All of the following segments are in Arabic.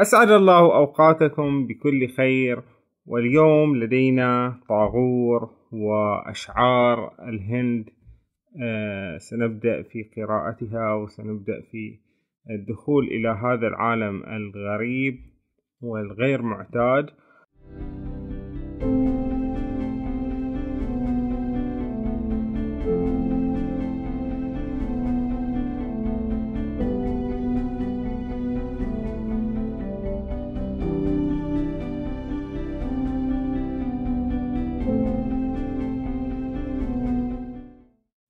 أسعد الله أوقاتكم بكل خير واليوم لدينا طاغور وأشعار الهند. آه، سنبدأ في قراءتها وسنبدأ في الدخول إلى هذا العالم الغريب والغير معتاد.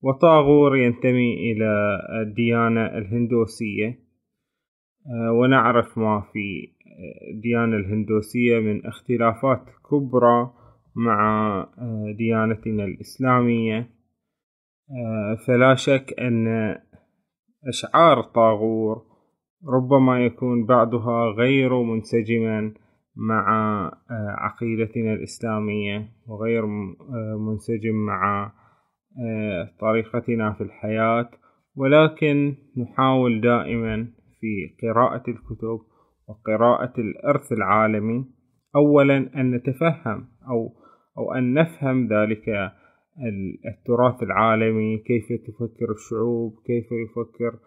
وطاغور ينتمي إلى الديانة الهندوسية. آه، ونعرف ما في الديانة الهندوسية من اختلافات كبرى مع آه، ديانتنا الإسلامية. آه، فلا شك أن أشعار طاغور ربما يكون بعضها غير منسجما مع عقيدتنا الإسلامية وغير منسجم مع آه، طريقتنا في الحياة ولكن نحاول دائما في قراءة الكتب وقراءة الإرث العالمي. أولا أن نتفهم أو أو أن نفهم ذلك التراث العالمي كيف تفكر الشعوب كيف يفكر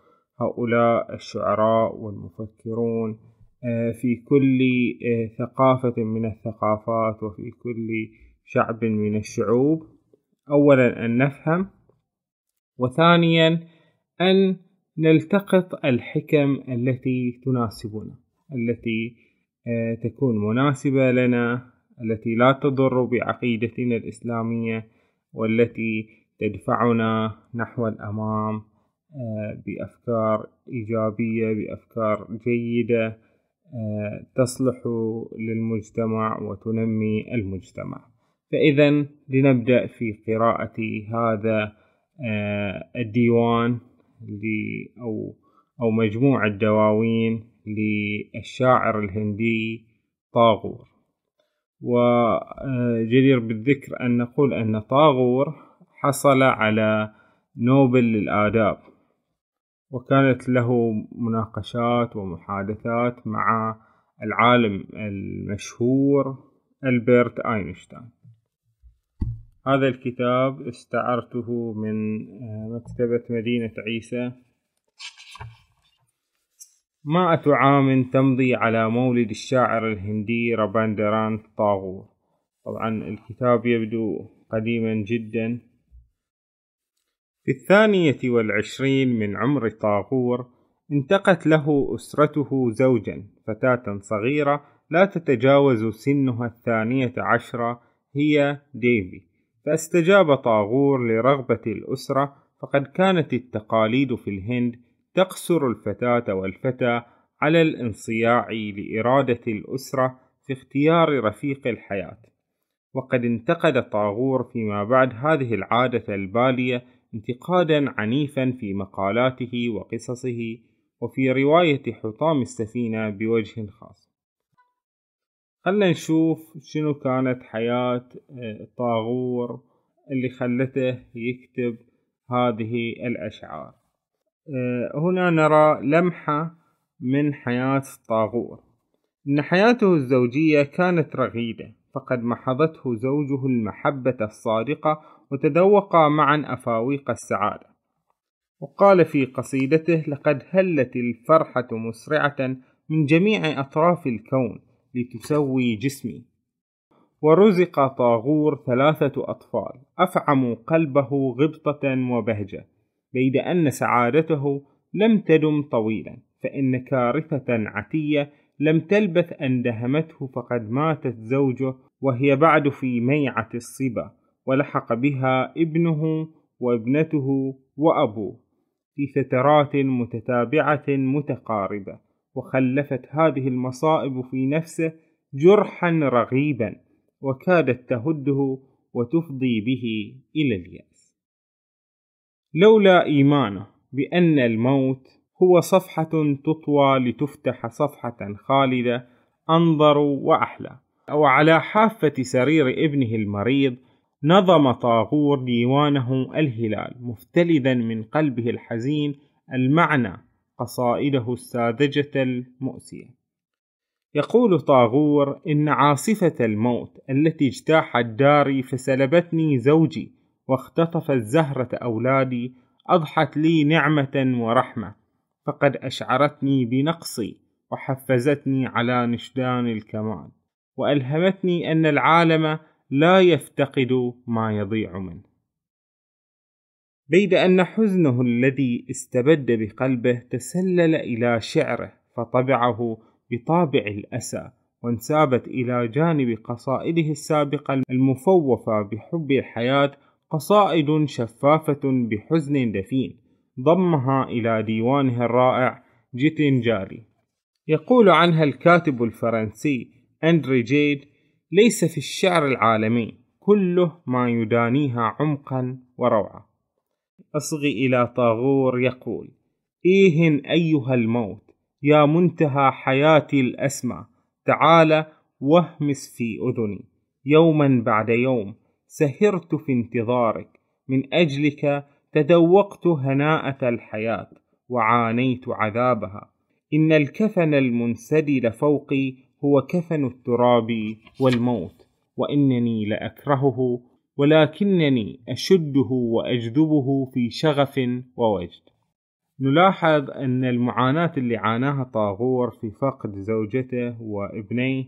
هؤلاء الشعراء والمفكرون. آه، في كل آه، ثقافة من الثقافات وفي كل شعب من الشعوب. أولا أن نفهم وثانيا أن نلتقط الحكم التي تناسبنا التي آه، تكون مناسبة لنا التي لا تضر بعقيدتنا الإسلامية والتي تدفعنا نحو الأمام آه، بأفكار إيجابية بأفكار جيدة آه، تصلح للمجتمع وتنمي المجتمع. فإذا لنبدأ في قراءة هذا آه، الديوان أو أو مجموع الدواوين للشاعر الهندي طاغور. وجدير بالذكر أن نقول أن طاغور حصل على نوبل للآداب وكانت له مناقشات ومحادثات مع العالم المشهور ألبرت أينشتاين. هذا الكتاب استعرته من آه، مكتبة مدينة عيسى. مائة عام تمضي على مولد الشاعر الهندي راباندران طاغور طبعا الكتاب يبدو قديما جدا. في الثانية والعشرين من عمر طاغور انتقت له أسرته زوجا فتاة صغيرة لا تتجاوز سنها الثانية عشرة هي ديفي. فاستجاب طاغور لرغبة الأسرة فقد كانت التقاليد في الهند تقصر الفتاة والفتى على الانصياع لإرادة الأسرة في اختيار رفيق الحياة. وقد انتقد طاغور فيما بعد هذه العادة البالية انتقادا عنيفا في مقالاته وقصصه وفي رواية حطام السفينة بوجه خاص. خلنا نشوف شنو كانت حياة آه، طاغور اللي خلته يكتب هذه الأشعار. آه، هنا نرى لمحة من حياة طاغور إن حياته الزوجية كانت رغيدة فقد محضته زوجه المحبة الصادقة وتذوقا معا أفاويق السعادة. وقال في قصيدته لقد هلت الفرحة مسرعة من جميع أطراف الكون لتسوي جسمي. ورزق طاغور ثلاثة أطفال. أفعموا قلبه غبطة وبهجة. بيد أن سعادته لم تدم طويلا. فإن كارثة عتية لم تلبث أن دهمته فقد ماتت زوجه وهي بعد في ميعة الصبا. ولحق بها ابنه وابنته وأبوه. في فترات متتابعة متقاربة. وخلفت هذه المصائب في نفسه جرحا رغيبا وكادت تهده وتفضي به إلى اليأس. لولا إيمانه بأن الموت هو صفحة تطوى لتفتح صفحة خالدة أنظر وأحلى. وعلى حافة سرير ابنه المريض نظم طاغور ديوانه الهلال مفتلذا من قلبه الحزين المعنى قصائده الساذجة المؤسية. يقول طاغور إن عاصفة الموت التي اجتاحت داري فسلبتني زوجي واختطفت زهرة أولادي أضحت لي نعمة ورحمة فقد أشعرتني بنقصي وحفزتني على نشدان الكمال وألهمتني أن العالم لا يفتقد ما يضيع منه. بيد أن حزنه الذي استبد بقلبه تسلل إلى شعره فطبعه بطابع الأسى وانسابت إلى جانب قصائده السابقة المفوفة بحب الحياة قصائد شفافة بحزن دفين. ضمها إلى ديوانه الرائع جيتنجاري يقول عنها الكاتب الفرنسي أندري جيد ليس في الشعر العالمي كله ما يدانيها عمقا وروعة أصغي إلى طاغور يقول إيه أيها الموت يا منتهى حياتي الأسمى تعال واهمس في أذني. يوما بعد يوم سهرت في انتظارك من أجلك تذوقت هناءة الحياة وعانيت عذابها. إن الكفن المنسدل فوقي هو كفن التراب والموت وإنني لأكرهه ولكنني أشده وأجذبه في شغف ووجد. نلاحظ أن المعاناة اللي عاناها طاغور في فقد زوجته وابنيه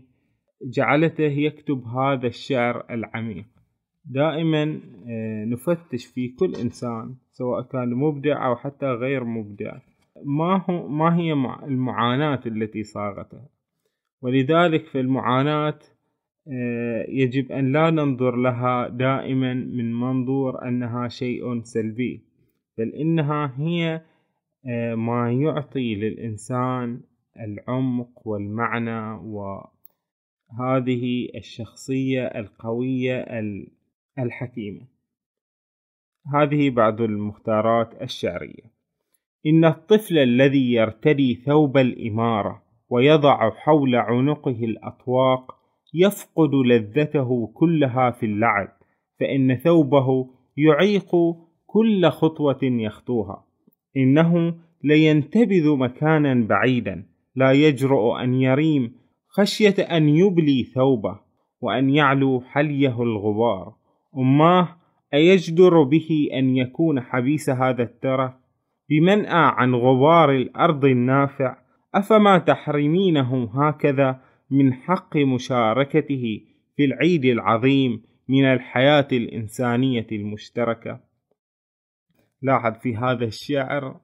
جعلته يكتب هذا الشعر العميق. دائما آه، نفتش في كل إنسان سواء كان مبدع أو حتى غير مبدع ما, هو ما هي المعاناة التي صاغتها ولذلك في المعاناة آه، يجب أن لا ننظر لها دائما من منظور أنها شيء سلبي بل إنها هي آه، ما يعطي للإنسان العمق والمعنى وهذه الشخصية القوية الحكيمة. هذه بعض المختارات الشعرية. إن الطفل الذي يرتدي ثوب الإمارة ويضع حول عنقه الأطواق يفقد لذته كلها في اللعب فإن ثوبه يعيق كل خطوة يخطوها. إنه لينتبذ مكانا بعيدا لا يجرؤ أن يريم خشية أن يبلي ثوبه وأن يعلو حليه الغبار. أماه أيجدر به أن يكون حبيس هذا الترف بمنأى عن غبار الأرض النافع أفما تحرمينه هكذا من حق مشاركته في العيد العظيم من الحياة الإنسانية المشتركة. لاحظ في هذا الشعر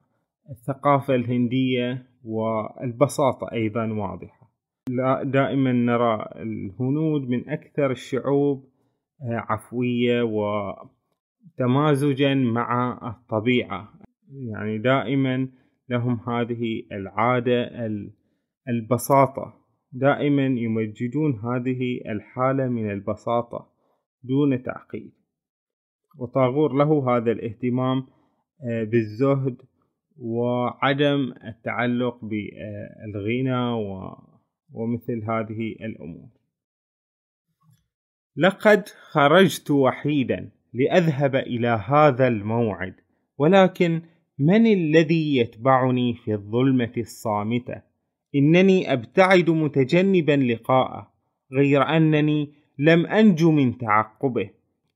الثقافة الهندية والبساطة أيضا واضحة. دائما نرى الهنود من أكثر الشعوب آه، عفوية وتمازجا مع الطبيعة. يعني دائما لهم هذه العادة البساطة. دائما يمجدون هذه الحالة من البساطة دون تعقيد. وطاغور له هذا الاهتمام آه، بالزهد وعدم التعلق بالغنى ومثل هذه الأمور. لقد خرجت وحيدا لأذهب إلى هذا الموعد ولكن من الذي يتبعني في الظلمة الصامتة؟ إنني أبتعد متجنبا لقاءه غير أنني لم أنج من تعقبه.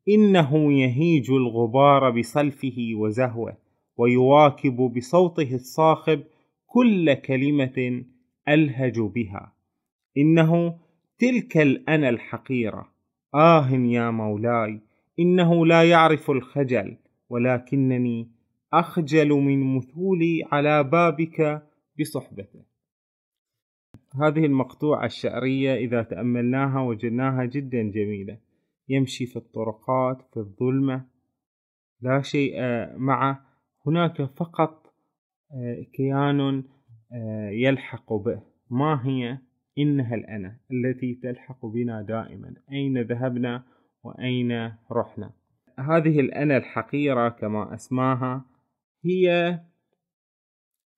إنه يهيج الغبار بصلفه وزهوه ويواكب بصوته الصاخب كل كلمة ألهج بها. إنه تلك الأنا الحقيرة. آه يا مولاي إنه لا يعرف الخجل ولكنني أخجل من مثولي على بابك بصحبته. هذه المقطوعة الشعرية إذا تأملناها وجدناها جدا جميلة. يمشي في الطرقات في الظلمة لا شيء معه. هناك فقط كيان يلحق به. ما هي؟ إنها الأنا التي تلحق بنا دائما. أين ذهبنا وأين رحنا؟ هذه الأنا الحقيرة كما أسماها هي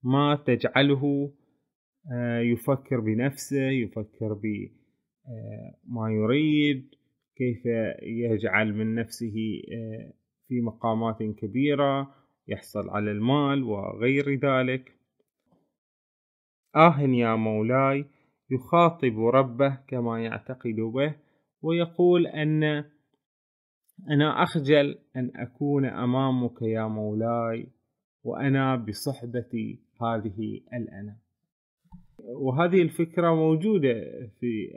ما تجعله آه، يفكر بنفسه يفكر بما آه، يريد كيف يجعل من نفسه آه، في مقامات كبيرة يحصل على المال وغير ذلك. آه يا مولاي يخاطب ربه كما يعتقد به ويقول أن أنا أخجل أن أكون أمامك يا مولاي وأنا بصحبة هذه الأنا وهذه الفكرة موجودة في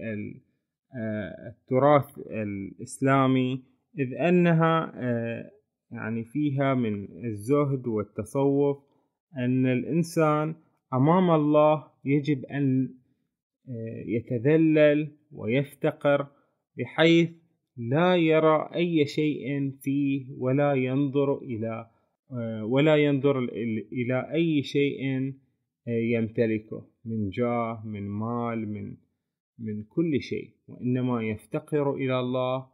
آه، التراث الإسلامي إذ أنها آه، يعني فيها من الزهد والتصوف أن الإنسان أمام الله يجب أن آه، يتذلل ويفتقر بحيث لا يرى أي شيء فيه ولا ينظر إلى ولا ينظر إلى أي شيء يمتلكه. من جاه من مال من من كل شيء وإنما يفتقر إلى الله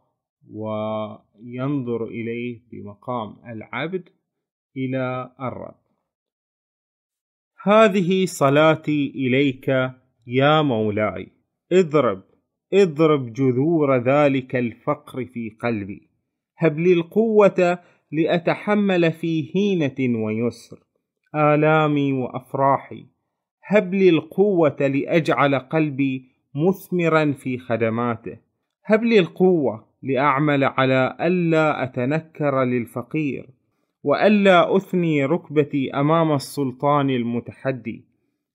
وينظر إليه بمقام العبد إلى الرب. هذه صلاتي إليك يا مولاي. اضرب اضرب جذور ذلك الفقر في قلبي. هب لي القوة لأتحمل في هينة ويسر. آلامي وأفراحي هب لي القوة لأجعل قلبي مثمرا في خدماته. هب لي القوة لأعمل على ألا أتنكر للفقير وألا أثني ركبتي أمام السلطان المتحدي.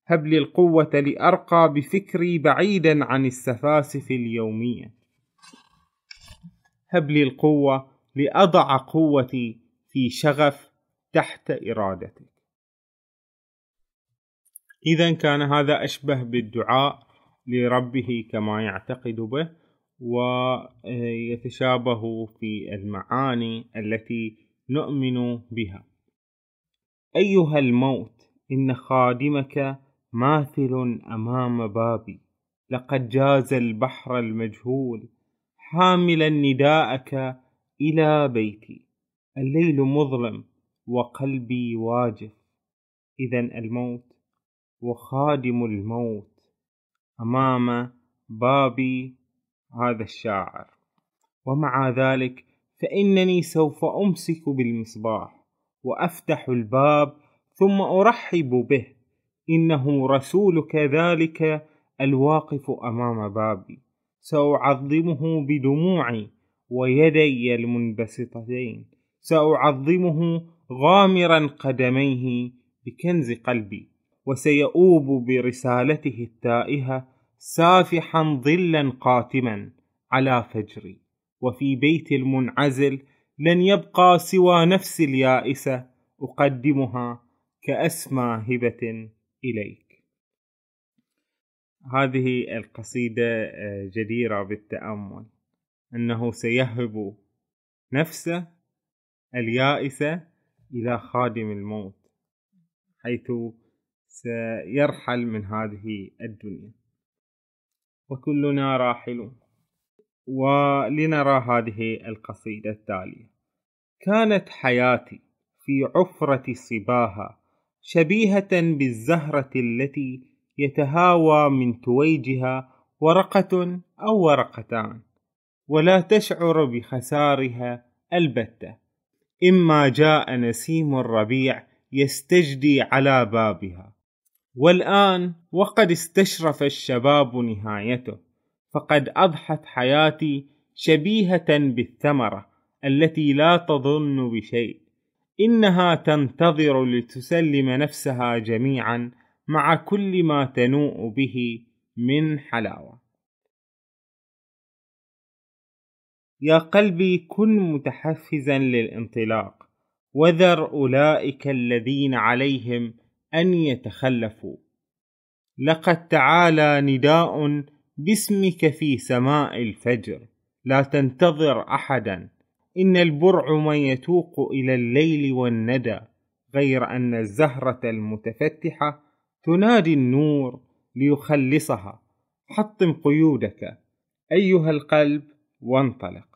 هب لي القوة لأرقى بفكري بعيدا عن السفاسف اليومية. هب لي القوة لأضع قوتي في شغف تحت إرادتك إذا كان هذا أشبه بالدعاء لربه كما يعتقد به ويتشابه في المعاني التي نؤمن بها. أيها الموت إن خادمك ماثل أمام بابي. لقد جاز البحر المجهول. حاملا نداءك إلى بيتي. الليل مظلم وقلبي واجف. إذا الموت وخادم الموت أمام باب هذا الشاعر. ومع ذلك فإنني سوف أمسك بالمصباح وأفتح الباب ثم أرحب به. إنه رسولك ذلك الواقف أمام بابي. سأعظمه بدموعي ويدي المنبسطتين. سأعظمه غامرا قدميه بكنز قلبي. وسيؤوب برسالته التائهة سافحا ظلا قاتما على فجري وفي بيت المنعزل لن يبقى سوى نفسي اليائسة أقدمها كأسمى هبة إليك. هذه القصيدة آه، جديرة بالتأمل. أنه سيهب نفسه اليائسة إلى خادم الموت حيث سيرحل من هذه الدنيا. وكلنا راحل ولنرى هذه القصيدة التالية. كانت حياتي في عفرة صباها شبيهة بالزهرة التي يتهاوى من تويجها ورقة أو ورقتان. ولا تشعر بخسارها البتة. إما جاء نسيم الربيع يستجدي على بابها. والآن وقد استشرف الشباب نهايته فقد أضحت حياتي شبيهة بالثمرة التي لا تظن بشيء إنها تنتظر لتسلم نفسها جميعا مع كل ما تنوء به من حلاوة. يا قلبي كن متحفزا للانطلاق وذر أولئك الذين عليهم أن يتخلفوا. لقد تعالى نداء باسمك في سماء الفجر. لا تنتظر أحدا. إن البرع من يتوق إلى الليل والندى غير أن الزهرة المتفتحة تنادي النور ليخلصها. حطم قيودك أيها القلب وانطلق.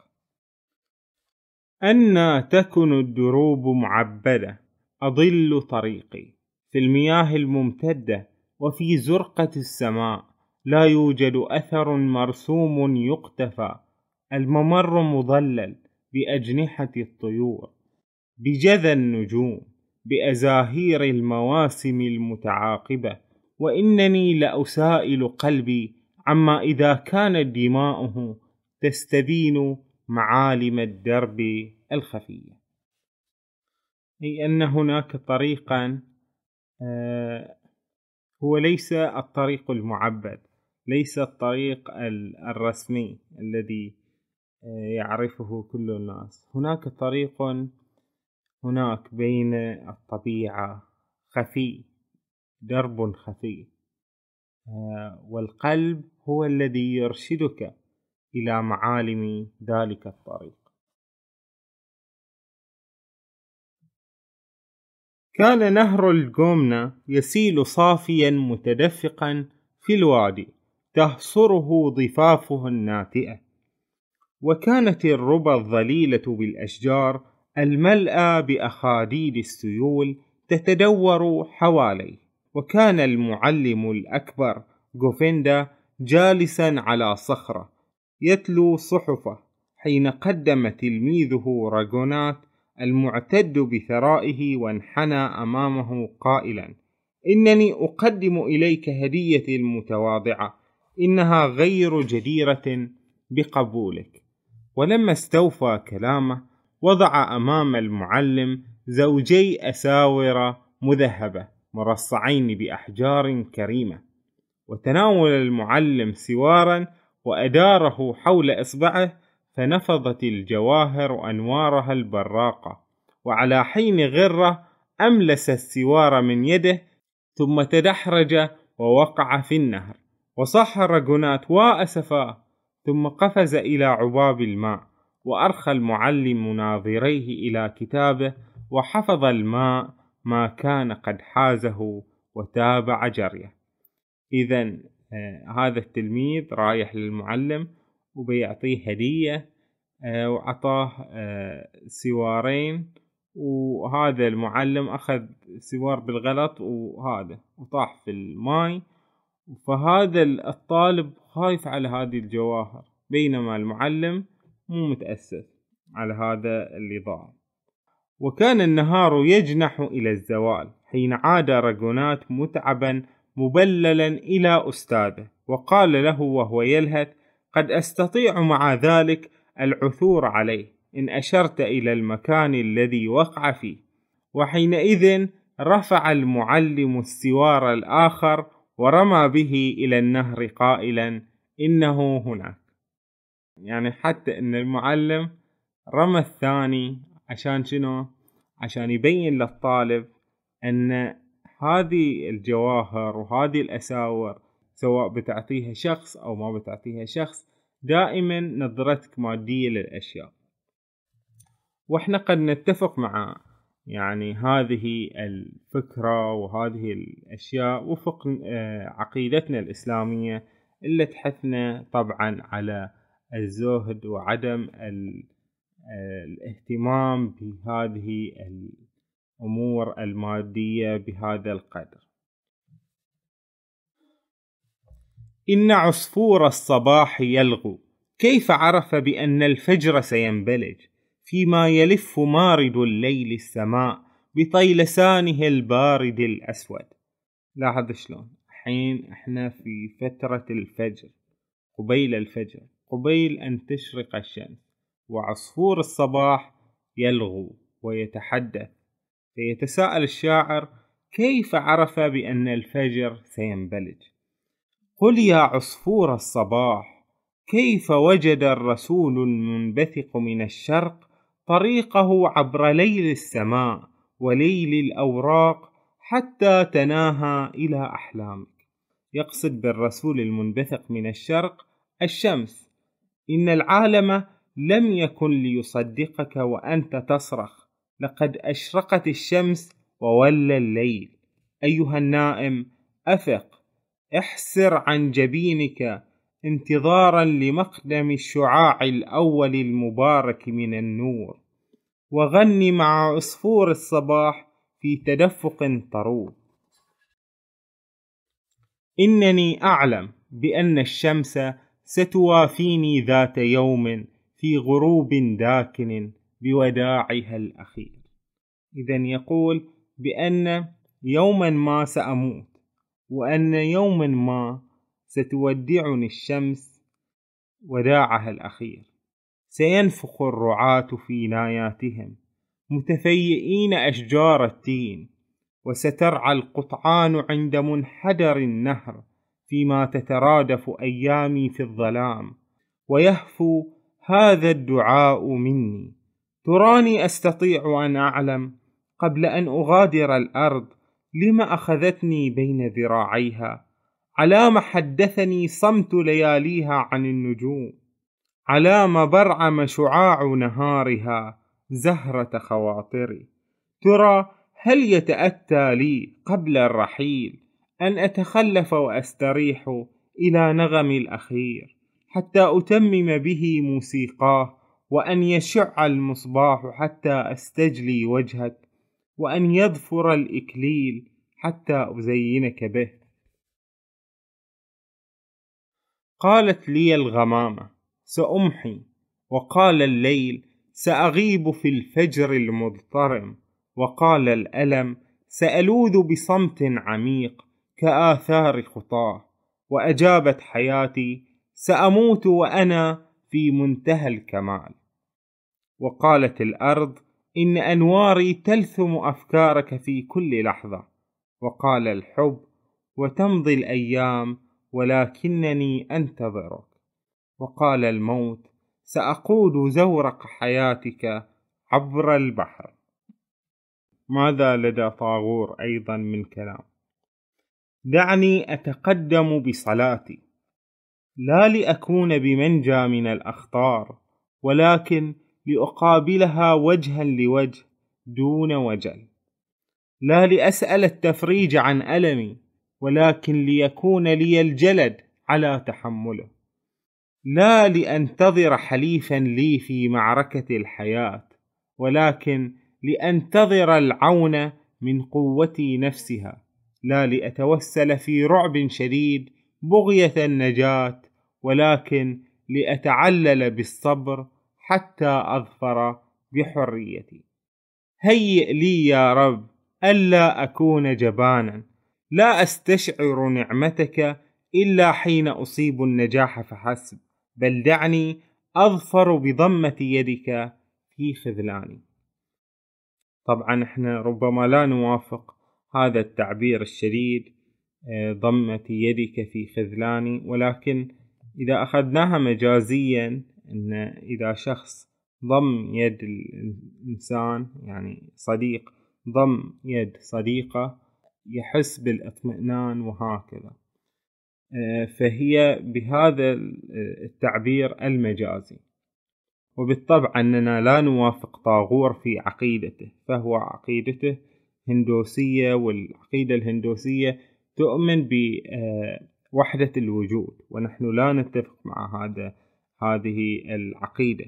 أنا تكن الدروب معبدة أضل طريقي. في المياه الممتدة وفي زرقة السماء لا يوجد أثر مرسوم يقتفى الممر مظلل بأجنحة الطيور بجذى النجوم بأزاهير المواسم المتعاقبة وإنني لأسائل قلبي عما إذا كانت دماؤه تستبين معالم الدرب الخفية. أي أن هناك طريقا هو ليس الطريق المعبد ليس الطريق الرسمي الذي آه، يعرفه كل الناس. هناك طريق هناك بين الطبيعة خفي درب خفي آه، والقلب هو الذي يرشدك إلى معالم ذلك الطريق. كان نهر الجومنا يسيل صافيا متدفقا في الوادي تهصره ضفافه الناتئة. وكانت الربى الظليلة بالأشجار الملأى بأخاديد السيول تتدور حواليه. وكان المعلم الأكبر جوفيندا جالسا على صخرة يتلو صحفه حين قدم تلميذه راغونات المعتد بثرائه وانحنى أمامه قائلا إنني أقدم إليك هديتي المتواضعة إنها غير جديرة بقبولك. ولما استوفى كلامه وضع أمام المعلم زوجي أساور مذهبة مرصعين بأحجار كريمة وتناول المعلم سوارا وأداره حول إصبعه فنفضت الجواهر أنوارها البراقة وعلى حين غرة أملس السوار من يده ثم تدحرج ووقع في النهر وصح رجونات وأسفاه ثم قفز إلى عباب الماء وأرخى المعلم ناظريه إلى كتابه وحفظ الماء ما كان قد حازه وتابع جريه. إذا آه هذا التلميذ رايح للمعلم وبيعطيه هدية آه وعطاه آه سوارين. وهذا المعلم أخذ سوار بالغلط وهذا وطاح في الماي. فهذا الطالب خايف على هذه الجواهر بينما المعلم مو متأسف على هذا اللي ضاع وكان النهار يجنح إلى الزوال حين عاد رجونات متعبا مبللا إلى أستاذه وقال له وهو يلهث قد أستطيع مع ذلك العثور عليه. إن أشرت إلى المكان الذي وقع فيه. وحينئذ رفع المعلم السوار الآخر ورمى به إلى النهر قائلا إنه هناك. يعني حتى إن المعلم رمى الثاني عشان شنو؟ عشان يبين للطالب أن هذه الجواهر وهذه الأساور سواء بتعطيها شخص أو ما بتعطيها شخص دائما نظرتك مادية للأشياء. وإحنا قد نتفق مع يعني هذه الفكرة وهذه الأشياء وفق آه، عقيدتنا الإسلامية اللي تحثنا طبعا على الزهد وعدم آه، الاهتمام بهذه الأمور المادية بهذا القدر. إن عصفور الصباح يلغو. كيف عرف بأن الفجر سينبلج؟ فيما يلف مارد الليل السماء بطيلسانه البارد الأسود. لاحظ شلون؟ حين إحنا في فترة الفجر قبيل الفجر قبيل أن تشرق الشمس وعصفور الصباح يلغو ويتحدث. فيتساءل الشاعر كيف عرف بأن الفجر سينبلج؟ قل يا عصفور الصباح كيف وجد الرسول المنبثق من الشرق طريقه عبر ليل السماء وليل الأوراق حتى تناهى إلى أحلامك؟ يقصد بالرسول المنبثق من الشرق الشمس إن العالم لم يكن ليصدقك وأنت تصرخ لقد أشرقت الشمس وولى الليل. أيها النائم أفق احسر عن جبينك انتظارا لمقدم الشعاع الأول المبارك من النور. وغني مع عصفور الصباح في تدفق طروب إنني أعلم بأن الشمس ستوافيني ذات يوم في غروب داكن بوداعها الأخير. إذا يقول بأن يوما ما سأموت. وأن يوما ما ستودعني الشمس وداعها الأخير. سينفخ الرعاة في ناياتهم متفيئين أشجار التين وسترعى القطعان عند منحدر النهر فيما تترادف أيامي في الظلام. ويهفو هذا الدعاء مني. تراني أستطيع أن أعلم قبل أن أغادر الأرض لم أخذتني بين ذراعيها؟ على ما حدثني صمت لياليها عن النجوم. على ما برعم شعاع نهارها زهرة خواطري. ترى هل يتأتى لي قبل الرحيل أن أتخلف وأستريح إلى نغم الأخير حتى أتمم به موسيقاه وأن يشع المصباح حتى أستجلي وجهك وأن يظفر الإكليل حتى أزينك به. قالت لي الغمامة سأمحي. وقال الليل سأغيب في الفجر المضطرم. وقال الألم سألوذ بصمت عميق كآثار خطاه. وأجابت حياتي سأموت وأنا في منتهى الكمال. وقالت الأرض إن أنواري تلثم أفكارك في كل لحظة. وقال الحب وتمضي الأيام ولكنني أنتظرك. وقال الموت سأقود زورق حياتك عبر البحر. ماذا لدى طاغور أيضا من كلام؟ دعني أتقدم بصلاتي لا لأكون بمنجى من الأخطار ولكن لأقابلها وجها لوجه دون وجل. لا لأسأل التفريج عن ألمي ولكن ليكون لي الجلد على تحمله. لا لأنتظر حليفا لي في معركة الحياة ولكن لأنتظر العون من قوتي نفسها. لا لأتوسل في رعب شديد بغية النجاة ولكن لأتعلل بالصبر حتى أظفر بحريتي. هيئ لي يا رب ألا أكون جبانا. لا أستشعر نعمتك إلا حين أصيب النجاح فحسب. بل دعني أظفر بضمة يدك في خذلاني. طبعا إحنا ربما لا نوافق هذا التعبير الشديد آه، ضمة يدك في خذلاني. ولكن إذا أخذناها مجازيا أن إذا شخص ضم يد الإنسان يعني صديق ضم يد صديقة يحس بالإطمئنان وهكذا. آه، فهي بهذا التعبير المجازي. وبالطبع أننا لا نوافق طاغور في عقيدته فهو عقيدته هندوسية والعقيدة الهندوسية تؤمن بوحدة الوجود ونحن لا نتفق مع هذا هذه العقيدة.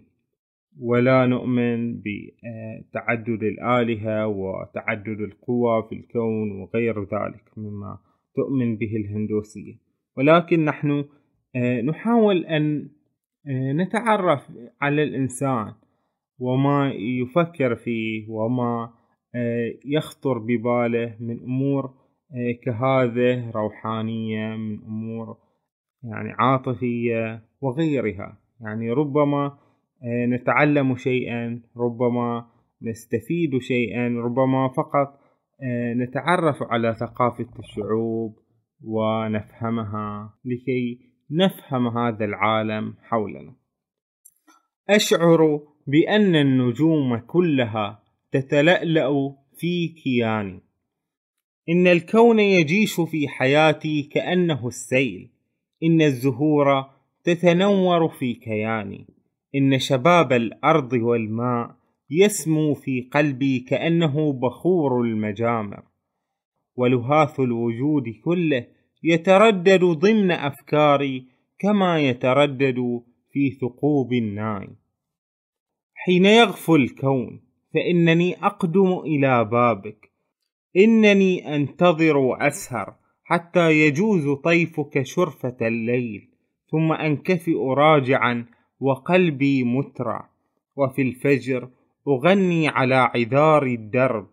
ولا نؤمن بتعدد الآلهة وتعدد القوى في الكون وغير ذلك مما تؤمن به الهندوسية. ولكن نحن نحاول أن نتعرف على الإنسان وما يفكر فيه وما يخطر بباله من أمور كهذه روحانية من أمور يعني عاطفية وغيرها. يعني ربما آه، نتعلم شيئا ربما نستفيد شيئا ربما فقط آه، نتعرف على ثقافة الشعوب ونفهمها لكي نفهم هذا العالم حولنا. أشعر بأن النجوم كلها تتلألأ في كياني. إن الكون يجيش في حياتي كأنه السيل. إن الزهور تتنور في كياني إن شباب الأرض والماء يسمو في قلبي كأنه بخور المجامر. ولهاث الوجود كله يتردد ضمن أفكاري كما يتردد في ثقوب الناي. حين يغفو الكون فإنني أقدم إلى بابك إنني أنتظر وأسهر حتى يجوز طيفك شرفة الليل ثم أنكفئ راجعا وقلبي مترع وفي الفجر أغني على عذار الدرب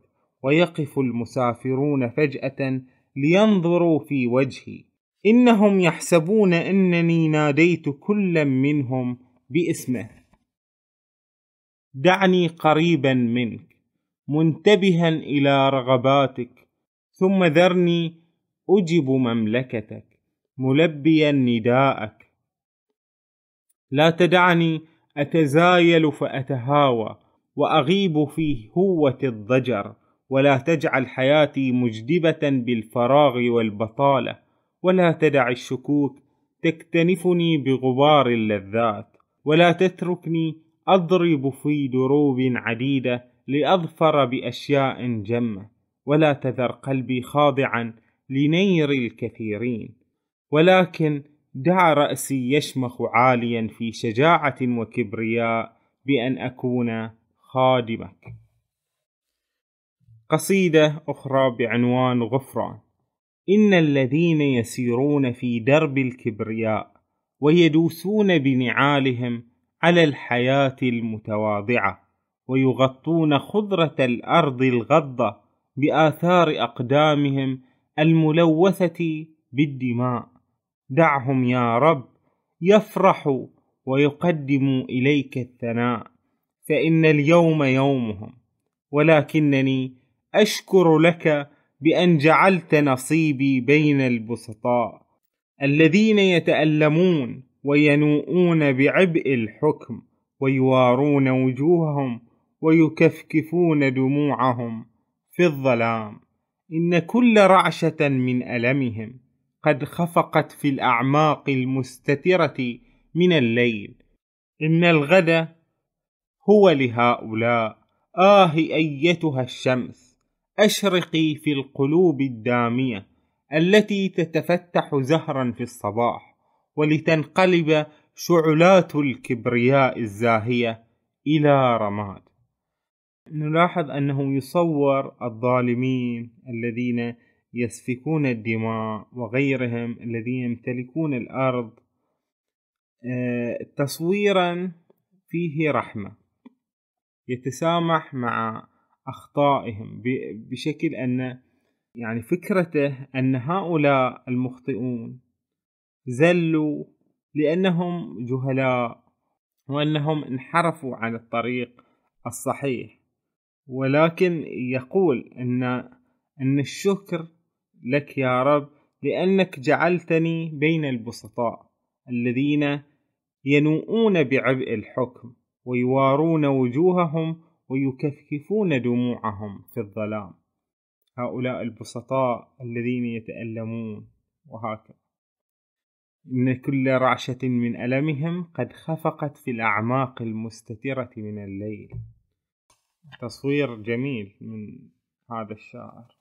ويقف المسافرون فجأة لينظروا في وجهي. إنهم يحسبون أنني ناديت كل منهم باسمه. دعني قريبا منك منتبها إلى رغباتك ثم ذرني أجب مملكتك ملبيا نداءك. لا تدعني أتزايل فأتهاوى وأغيب في هوة الضجر ولا تجعل حياتي مجدبة بالفراغ والبطالة ولا تدع الشكوك تكتنفني بغبار اللذات ولا تتركني أضرب في دروب عديدة لأظفر بأشياء جمة ولا تذر قلبي خاضعا لنير الكثيرين ولكن دع رأسي يشمخ عاليا في شجاعة وكبرياء بأن أكون خادمك. قصيدة أخرى بعنوان غفران. إن الذين يسيرون في درب الكبرياء ويدوسون بنعالهم على الحياة المتواضعة ويغطون خضرة الأرض الغضة بآثار أقدامهم الملوثة بالدماء. دعهم يا رب يفرحوا ويقدموا إليك الثناء. فإن اليوم يومهم ولكنني أشكر لك بأن جعلت نصيبي بين البسطاء. الذين يتألمون وينوؤون بعبء الحكم ويوارون وجوههم ويكفكفون دموعهم في الظلام. إن كل رعشة من ألمهم قد خفقت في الأعماق المستترة من الليل. إن الغد هو لهؤلاء آه أيتها الشمس أشرقي في القلوب الدامية التي تتفتح زهرا في الصباح ولتنقلب شعلات الكبرياء الزاهية إلى رماد. نلاحظ أنه يصور الظالمين الذين يسفكون الدماء وغيرهم الذين يمتلكون الأرض آه، تصويرا فيه رحمة يتسامح مع أخطائهم بشكل أن يعني فكرته أن هؤلاء المخطئون زلوا لأنهم جهلاء وأنهم انحرفوا عن الطريق الصحيح. ولكن يقول أن أن الشكر لك يا رب لأنك جعلتني بين البسطاء الذين ينوؤون بعبء الحكم ويوارون وجوههم ويكفكفون دموعهم في الظلام. هؤلاء البسطاء الذين يتألمون. وهكذا. إن كل رعشة من ألمهم قد خفقت في الأعماق المستترة من الليل. تصوير جميل من هذا الشاعر.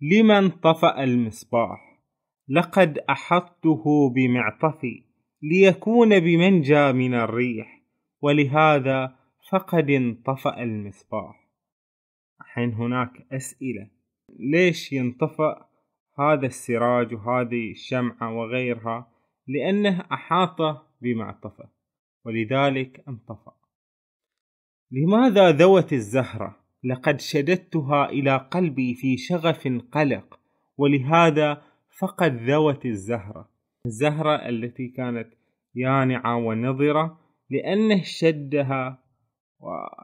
لمن طفأ المصباح؟ لقد أحطته بمعطفي ليكون بمنجى من الريح ولهذا فقد انطفأ المصباح. الحين هناك أسئلة. ليش ينطفأ هذا السراج وهذه الشمعة وغيرها؟ لأنه أحاط بمعطفه ولذلك انطفأ. لماذا ذوت الزهرة؟ لقد شددتها إلى قلبي في شغف قلق ولهذا فقد ذوت الزهرة. الزهرة التي كانت يانعة ونضرة لأنه شدها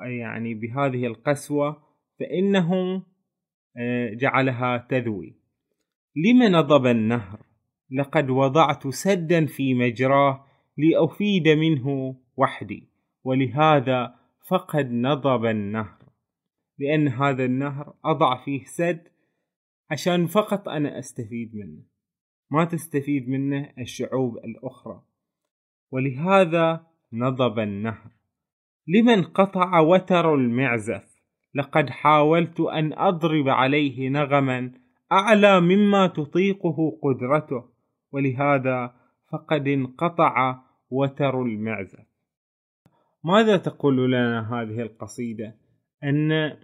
يعني بهذه القسوة فإنه آه، جعلها تذوي. لم نضب النهر؟ لقد وضعت سدا في مجراه لأفيد منه وحدي ولهذا فقد نضب النهر لأن هذا النهر أضع فيه سد عشان فقط أنا أستفيد منه. ما تستفيد منه الشعوب الأخرى. ولهذا نضب النهر. لمن قطع وتر المعزف؟ لقد حاولت أن أضرب عليه نغما أعلى مما تطيقه قدرته ولهذا فقد انقطع وتر المعزف. ماذا تقول لنا هذه القصيدة؟ أن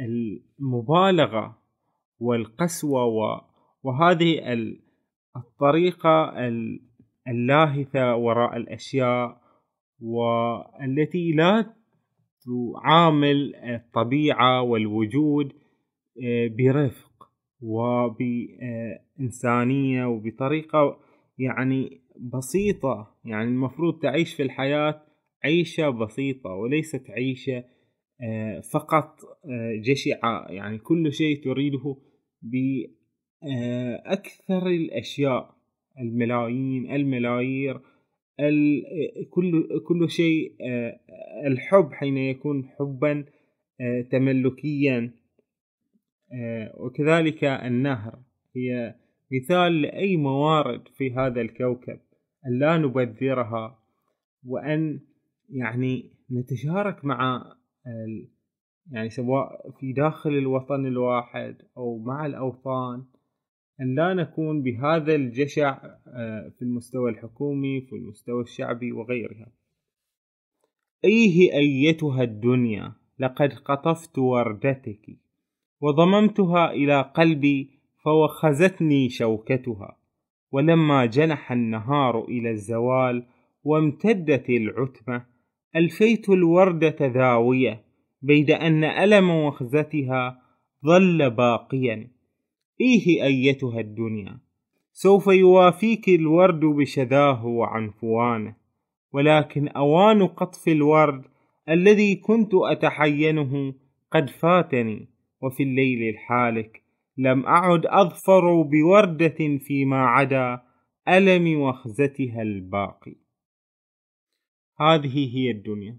المبالغة والقسوة وهذه الطريقة اللاهثة وراء الأشياء والتي لا تعامل الطبيعة والوجود آه، برفق وبإنسانية وبطريقة يعني بسيطة. يعني المفروض تعيش في الحياة عيشة بسيطة وليست عيشة آه، فقط آه، جشعة. يعني كل شيء تريده بأكثر الأشياء الملايين الملايير كل كل شيء آه، الحب حين يكون حبا تملكيا. وكذلك النهر هي مثال لأي موارد في هذا الكوكب أن لا نبذرها وأن يعني نتشارك مع يعني سواء في داخل الوطن الواحد أو مع الأوطان أن لا نكون بهذا الجشع آه، في المستوى الحكومي في المستوى الشعبي وغيرها. أيه أيتها الدنيا؟ لقد قطفت وردتك وضممتها إلى قلبي فوخزتني شوكتها. ولما جنح النهار إلى الزوال وامتدت العتمة ألفيت الوردة ذاوية بيد أن ألم وخزتها ظل باقيا. إيه أيتها الدنيا؟ سوف يوافيك الورد بشذاه وعنفوانه ولكن أوان قطف الورد الذي كنت أتحينه قد فاتني وفي الليل الحالك لم أعد أظفر بوردة فيما عدا ألم وخزتها الباقي. هذه هي الدنيا.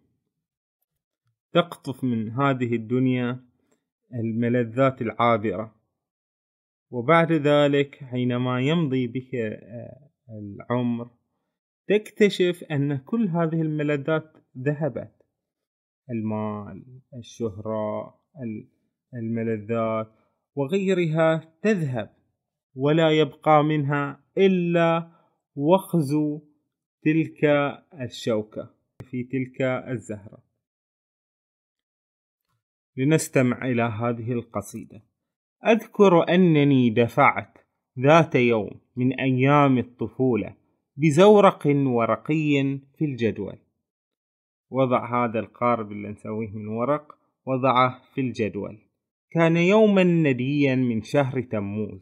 تقطف من هذه الدنيا الملذات العابرة. وبعد ذلك حينما يمضي بك آه، العمر تكتشف أن كل هذه الملذات ذهبت. المال الشهرة الملذات وغيرها تذهب. ولا يبقى منها إلا وخز تلك الشوكة في تلك الزهرة. لنستمع إلى هذه القصيدة. أذكر أنني دفعت ذات يوم من أيام الطفولة بزورق ورقي في الجدول. وضع هذا القارب اللي نسويه من ورق وضعه في الجدول. كان يوما نديا من شهر تموز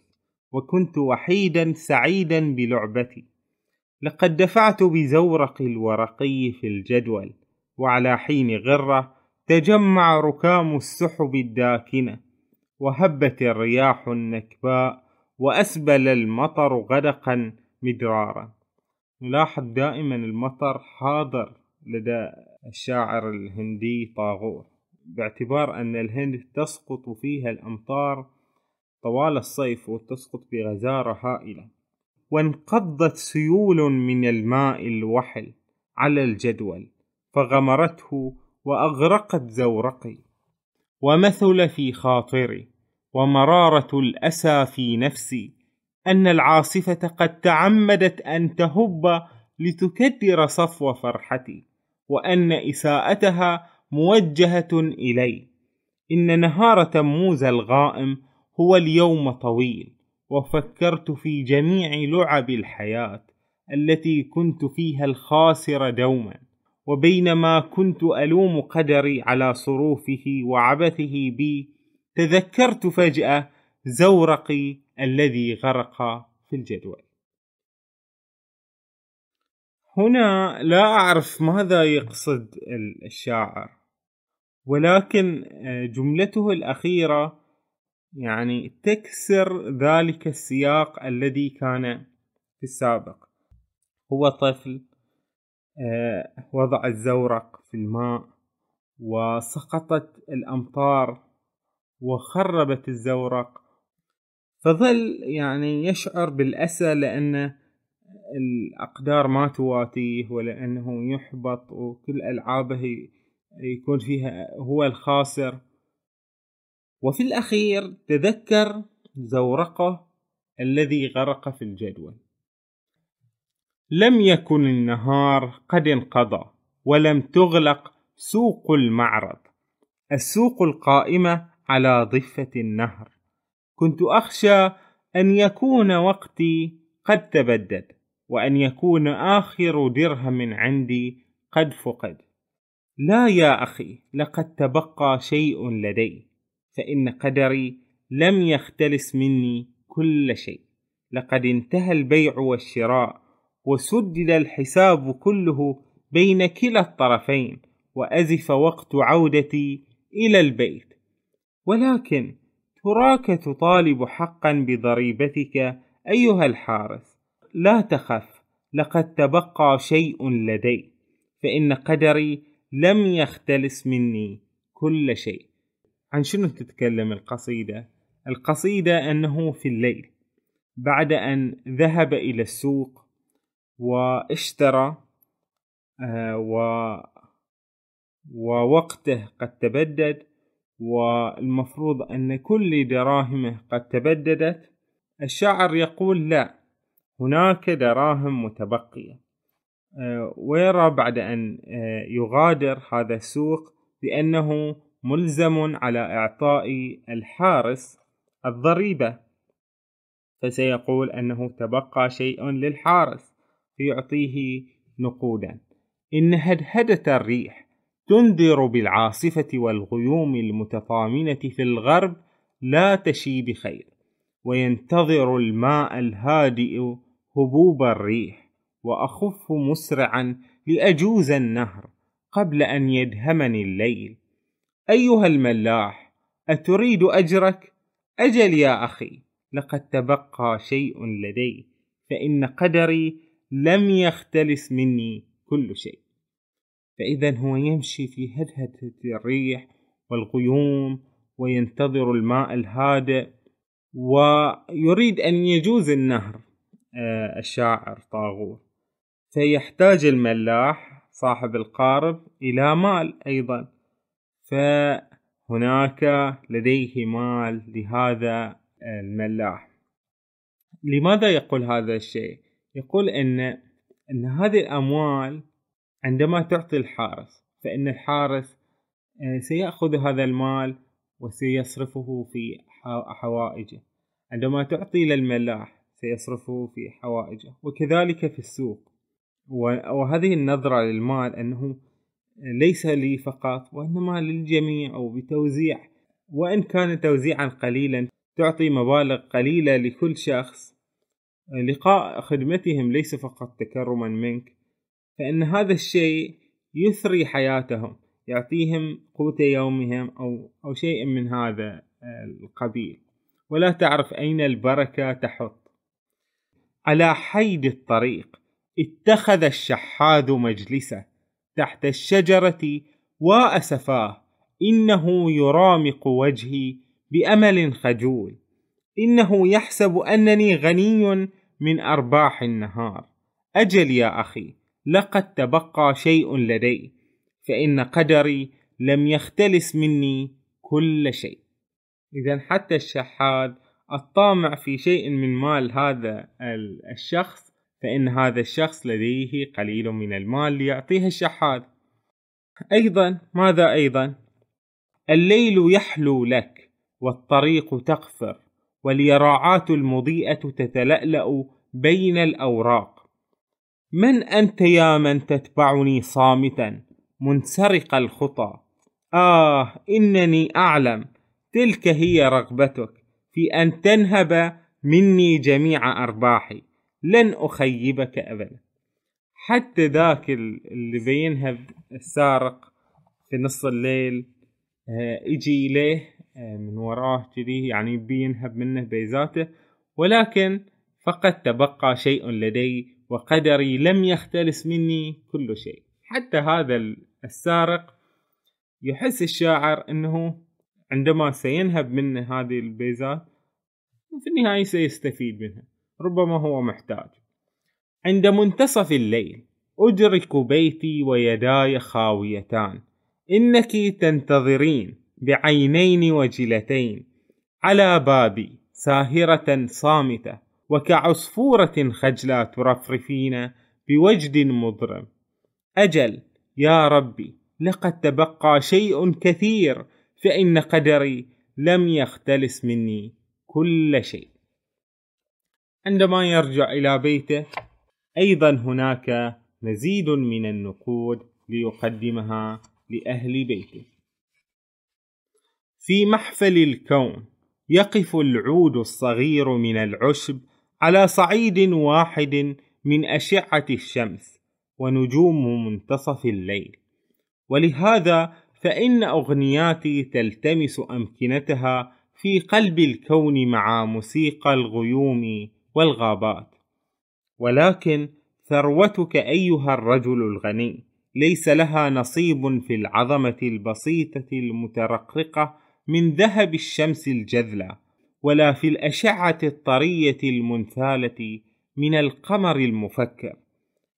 وكنت وحيدا سعيدا بلعبتي. لقد دفعت بزورق الورقي في الجدول وعلى حين غرة تجمع ركام السحب الداكنة وهبت الرياح النكباء وأسبل المطر غدقا مدرارا. نلاحظ دائما المطر حاضر لدى الشاعر الهندي طاغور باعتبار أن الهند تسقط فيها الأمطار طوال الصيف وتسقط بغزارة هائلة. وانقضت سيول من الماء الوحل على الجدول فغمرته وأغرقت زورقي. ومثل في خاطري ومرارة الأسى في نفسي أن العاصفة قد تعمدت أن تهب لتكدر صفو فرحتي وأن إساءتها موجهة إلي. إن نهار تموز الغائم هو اليوم طويل وفكرت في جميع لعب الحياة التي كنت فيها الخاسر دوما وبينما كنت ألوم قدري على صروفه وعبثه بي تذكرت فجأة زورقي الذي غرق في الجدول. هنا لا أعرف ماذا يقصد الشاعر ولكن آه، جملته الأخيرة يعني تكسر ذلك السياق الذي كان في السابق. هو طفل آه، وضع الزورق في الماء وسقطت الأمطار وخربت الزورق. فظل يعني يشعر بالأسى لأن الأقدار ما تواتيه ولأنه يحبط وكل ألعابه يكون فيها هو الخاسر. وفي الأخير تذكر زورقه الذي غرق في الجدول. لم يكن النهار قد انقضى ولم تغلق سوق المعرض السوق القائمة على ضفة النهر. كنت أخشى أن يكون وقتي قد تبدد وأن يكون آخر درهم عندي قد فقد. لا يا أخي لقد تبقى شيء لدي. فإن قدري لم يختلس مني كل شيء. لقد انتهى البيع والشراء وسدد الحساب كله بين كلا الطرفين وأزف وقت عودتي إلى البيت. ولكن تراك تطالب حقا بضريبتك أيها الحارس. لا تخف لقد تبقى شيء لدي. فإن قدري لم يختلس مني كل شيء. عن شنو تتكلم القصيدة؟ القصيدة أنه في الليل بعد أن ذهب إلى السوق واشترى آه، و ووقته قد تبدد والمفروض أن كل دراهمه قد تبددت الشاعر يقول لا هناك دراهم متبقية آه، ويرى بعد أن آه، يغادر هذا السوق بأنه ملزم على إعطاء الحارس الضريبة. فسيقول أنه تبقى شيء للحارس فيعطيه نقودا. إن هدهدة الريح تنذر بالعاصفة والغيوم المتطامنة في الغرب لا تشي بخير وينتظر الماء الهادئ هبوب الريح وأخف مسرعا لأجوز النهر قبل أن يدهمني الليل. أيها الملاح أتريد أجرك؟ أجل يا أخي لقد تبقى شيء لدي فإن قدري لم يختلس مني كل شيء. فإذا هو يمشي في هدهدة الريح والغيوم وينتظر الماء الهادئ ويريد أن يجوز النهر آه، الشاعر طاغور. فيحتاج الملاح صاحب القارب إلى مال أيضا. فهناك لديه مال لهذا الملاح. لماذا يقول هذا الشيء؟ يقول ان إن هذه الأموال عندما تعطي الحارس فإن الحارس آه، سيأخذ هذا المال وسيصرفه في حوائجه. عندما تعطي للملاح سيصرفه في حوائجه. وكذلك في السوق. وهذه النظرة للمال أنه ليس لي فقط وإنما للجميع أو بتوزيع. وإن كان توزيعا قليلا تعطي مبالغ قليلة لكل شخص. لقاء خدمتهم ليس فقط تكرما منك فإن هذا الشيء يثري حياتهم يعطيهم قوت يومهم أو, أو شيء من هذا القبيل. ولا تعرف أين البركة تحط. على حيد الطريق اتخذ الشحاذ مجلسه تحت الشجرة وأسفاه. إنه يرامق وجهي بأمل خجول. إنه يحسب أنني غني من أرباح النهار. أجل يا أخي لقد تبقى شيء لدي. فإن قدري لم يختلس مني كل شيء. إذا حتى الشحاذ الطامع في شيء من مال هذا الشخص فإن هذا الشخص لديه قليل من المال ليعطيه الشحاذ. أيضا ماذا أيضا؟ الليل يحلو لك والطريق تقفر واليراعات المضيئة تتلألأ بين الأوراق. من أنت يا من تتبعني صامتا منسرق الخطى؟ آه إنني أعلم. تلك هي رغبتك في أن تنهب مني جميع أرباحي. لن أخيبك أبدا. حتى ذاك اللي بينهب السارق في نص الليل آه، يجي إليه آه، من وراه كذي يعني بينهب منه بيزاته ولكن فقد تبقى شيء لدي وقدري لم يختلس مني كل شيء. حتى هذا السارق يحس الشاعر إنه عندما سينهب منه هذه البيزات في النهاية سيستفيد منها. ربما هو محتاج. عند منتصف الليل أدرك بيتي ويداي خاويتان. إنك تنتظرين بعينين وجلتين على بابي ساهرة صامتة وكعصفورة خجلة ترفرفين بوجد مضرم. أجل يا ربي لقد تبقى شيء كثير فإن قدري لم يختلس مني كل شيء. عندما يرجع إلى بيته أيضا هناك مزيد من النقود ليقدمها لأهل بيته. في محفل الكون يقف العود الصغير من العشب على صعيد واحد من أشعة الشمس ونجوم منتصف الليل. ولهذا فإن أغنياتي تلتمس أمكنتها في قلب الكون مع موسيقى الغيوم والغابات. ولكن ثروتك أيها الرجل الغني ليس لها نصيب في العظمة البسيطة المترقرقة من ذهب الشمس الجذلة ولا في الأشعة الطرية المنثالة من القمر المفكر.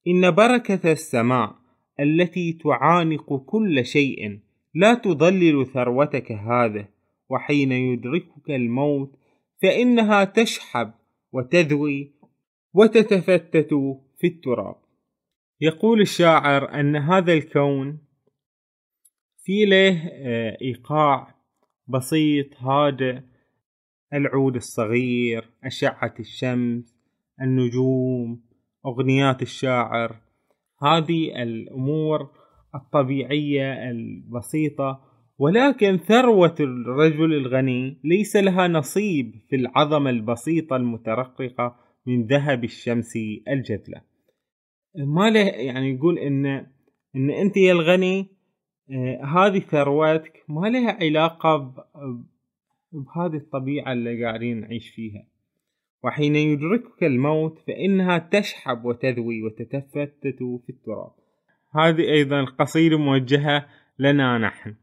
إن بركة السماء التي تعانق كل شيء لا تضلل ثروتك هذه وحين يدركك الموت فإنها تشحب وتذوي وتتفتت في التراب. يقول الشاعر أن هذا الكون في له آه، إيقاع بسيط هادئ العود الصغير أشعة الشمس النجوم أغنيات الشاعر. هذه الأمور الطبيعية البسيطة ولكن ثروة الرجل الغني ليس لها نصيب في العظمة البسيطة المترققة من ذهب الشمس الجدلة ما له يعني يقول ان إن أنت يا الغني آه، هذه ثروتك ما لها علاقة بهذه الطبيعة اللي قاعدين نعيش فيها. وحين يدركك الموت فإنها تشحب وتذوي وتتفتت في التراب. هذه أيضا قصيدة موجهة لنا نحن.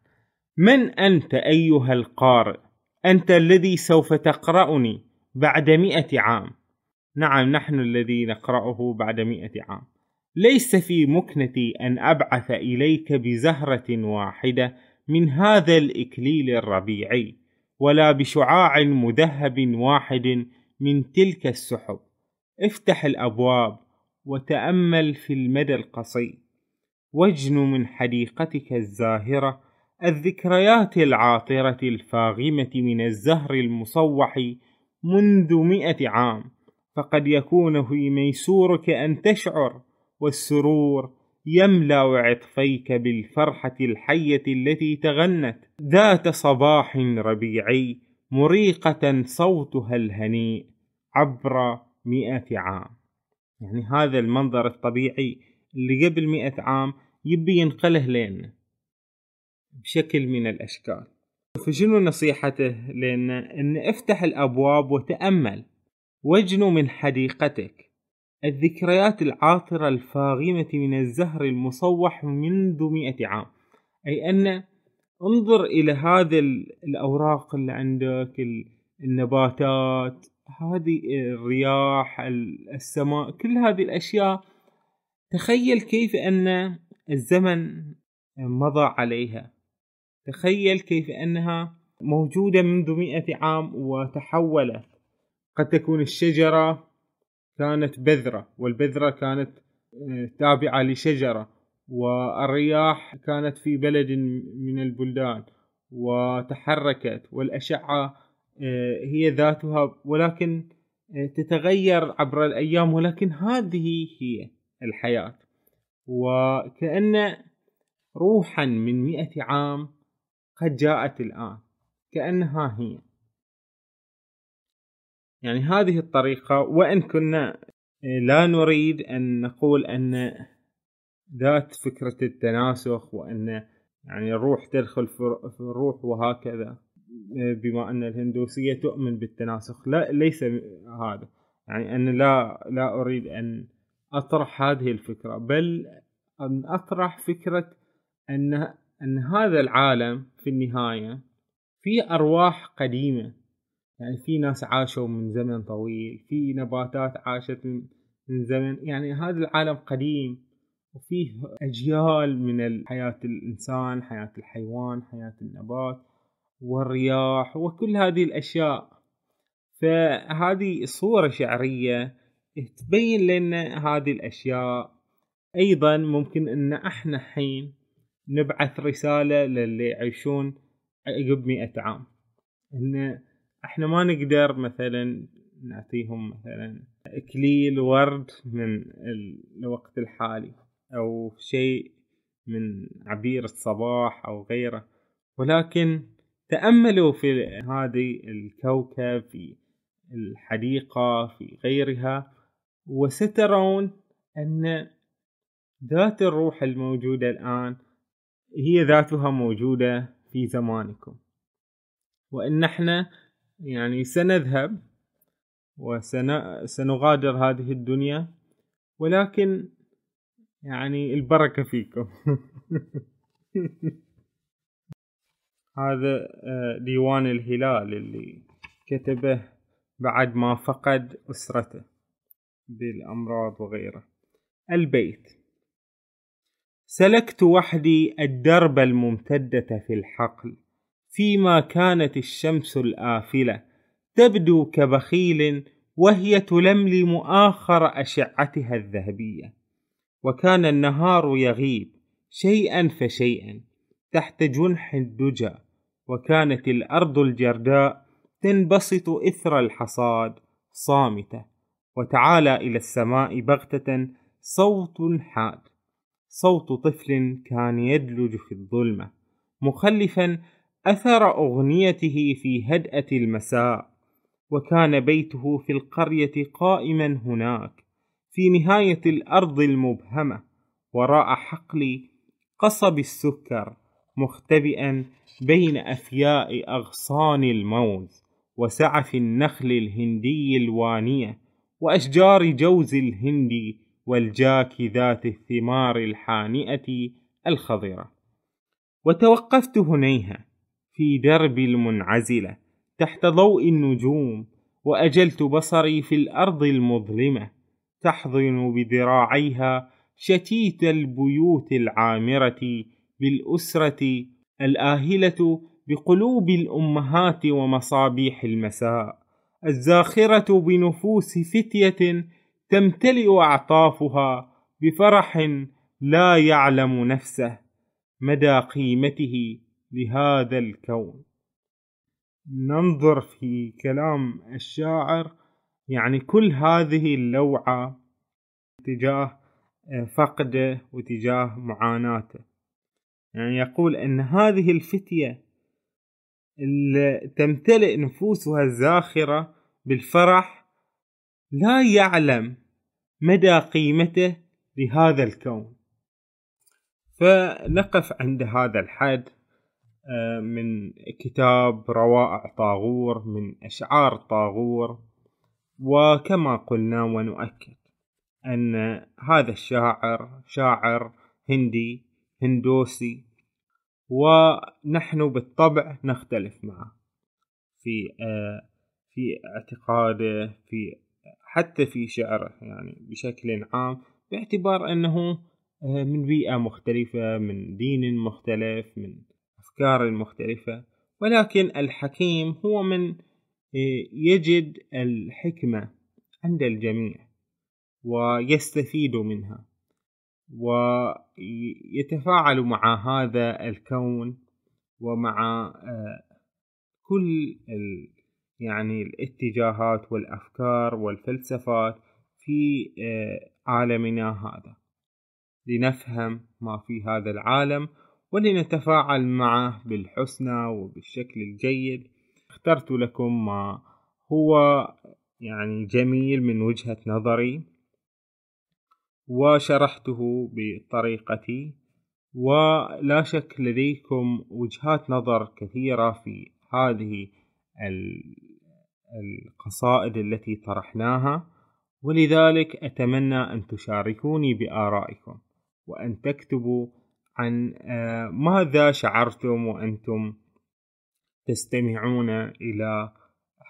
من أنت أيها القارئ؟ أنت الذي سوف تقرأني بعد مئة عام. نعم نحن الذي نقرأه بعد مئة عام. ليس في مكنتي أن أبعث إليك بزهرة واحدة من هذا الإكليل الربيعي ولا بشعاع مذهب واحد من تلك السحب. افتح الأبواب وتأمل في المدى القصير. واجن من حديقتك الزاهرة الذكريات العاطرة الفاغمة من الزهر المصوح منذ مئة عام فقد يكون في ميسورك أن تشعر والسرور يملأ عطفيك بالفرحة الحية التي تغنت. ذات صباح ربيعي مريقة صوتها الهنيء عبر مئة عام. يعني هذا المنظر الطبيعي اللي قبل مئة عام يبي ينقله لنا. بشكل من الأشكال. فشنو نصيحته؟ لنا أن افتح الأبواب وتأمل. واجنو من حديقتك. الذكريات العاطرة الفاغمة من الزهر المصوح منذ مئة عام. أي أن انظر إلى هذه الأوراق اللي عندك النباتات هذه الرياح السماء كل هذه الأشياء. تخيل كيف أن الزمن مضى عليها. تخيل كيف أنها موجودة منذ مئة عام وتحولت. قد تكون الشجرة كانت بذرة والبذرة كانت آه، تابعة لشجرة والرياح كانت في بلد من البلدان وتحركت والأشعة آه، هي ذاتها ولكن آه، تتغير عبر الأيام ولكن هذه هي الحياة. وكأن روحا من مئة عام قد جاءت الآن. كأنها هي. يعني هذه الطريقة وإن كنا لا نريد أن نقول أن ذات فكرة التناسخ وأن يعني الروح تدخل في الروح وهكذا بما أن الهندوسية تؤمن بالتناسخ. لا ليس هذا. يعني أن لا لا أريد أن أطرح هذه الفكرة بل أن أطرح فكرة أن أن هذا العالم في النهاية في أرواح قديمة. يعني في ناس عاشوا من زمن طويل في نباتات عاشت من زمن. يعني هذا العالم قديم وفيه أجيال من حياة الإنسان حياة الحيوان حياة النبات والرياح وكل هذه الأشياء. فهذه صورة شعرية تبين لنا هذه الأشياء. أيضا ممكن أن إحنا حين نبعث رسالة للي يعيشون عقب مئة عام. أن إحنا ما نقدر مثلا نعطيهم مثلا إكليل ورد من الوقت الحالي أو شيء من عبير الصباح أو غيره. ولكن تأملوا في هذه الكوكب في الحديقة في غيرها وسترون أن ذات الروح الموجودة الآن هي ذاتها موجودة في زمانكم. وإن إحنا يعني سنذهب وسنغادر هذه الدنيا ولكن يعني البركة فيكم. هذا آه، ديوان الهلال اللي كتبه بعد ما فقد أسرته بالأمراض وغيره. البيت. سلكت وحدي الدرب الممتدة في الحقل فيما كانت الشمس الآفلة تبدو كبخيل وهي تلملم آخر أشعتها الذهبية. وكان النهار يغيب شيئا فشيئا تحت جنح الدجى وكانت الأرض الجرداء تنبسط إثر الحصاد صامتة. وتعالى إلى السماء بغتة صوت حاد. صوت طفل كان يدلج في الظلمة مخلفا أثر أغنيته في هدأة المساء وكان بيته في القرية قائما هناك في نهاية الأرض المبهمة وراء حقل قصب السكر مختبئا بين أفياء أغصان الموز وسعف النخل الهندي الوانية وأشجار جوز الهند والجاك ذات الثمار الحانئة الخضرة وتوقفت هنيها في درب المنعزلة تحت ضوء النجوم وأجلت بصري في الأرض المظلمة تحضن بذراعيها شتيت البيوت العامرة بالأسرة الآهلة بقلوب الأمهات ومصابيح المساء. الزاخرة بنفوس فتية تمتلئ أعطافها بفرح لا يعلم نفسه مدى قيمته لهذا الكون. ننظر في كلام الشاعر يعني كل هذه اللوعة تجاه فقده وتجاه معاناته. يعني يقول أن هذه الفتية اللي تمتلئ نفوسها الزاخرة بالفرح لا يعلم مدى قيمته لهذا الكون. فنقف عند هذا الحد آه، من كتاب روائع طاغور من أشعار طاغور وكما قلنا ونؤكد أن هذا الشاعر شاعر هندي هندوسي ونحن بالطبع نختلف معه في آه، في اعتقاده في حتى في شعره يعني بشكل عام باعتبار أنه آه، من بيئة مختلفة من دين مختلف من أفكار مختلفة. ولكن الحكيم هو من آه، يجد الحكمة عند الجميع ويستفيد منها ويتفاعل مع هذا الكون ومع آه، كل يعني الاتجاهات والأفكار والفلسفات في آه، عالمنا هذا. لنفهم ما في هذا العالم ولنتفاعل معه بالحسنى وبالشكل الجيد. اخترت لكم ما هو يعني جميل من وجهة نظري وشرحته بطريقتي ولا شك لديكم وجهات نظر كثيرة في هذه القصائد التي طرحناها ولذلك أتمنى أن تشاركوني بآرائكم وأن تكتبوا عن آه، ماذا شعرتم وأنتم تستمعون إلى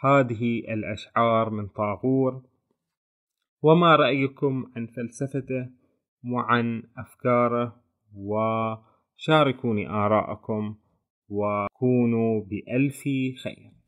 هذه الأشعار من طاغور وما رأيكم عن فلسفته وعن أفكاره وشاركوني آراءكم وكونوا بألف خير.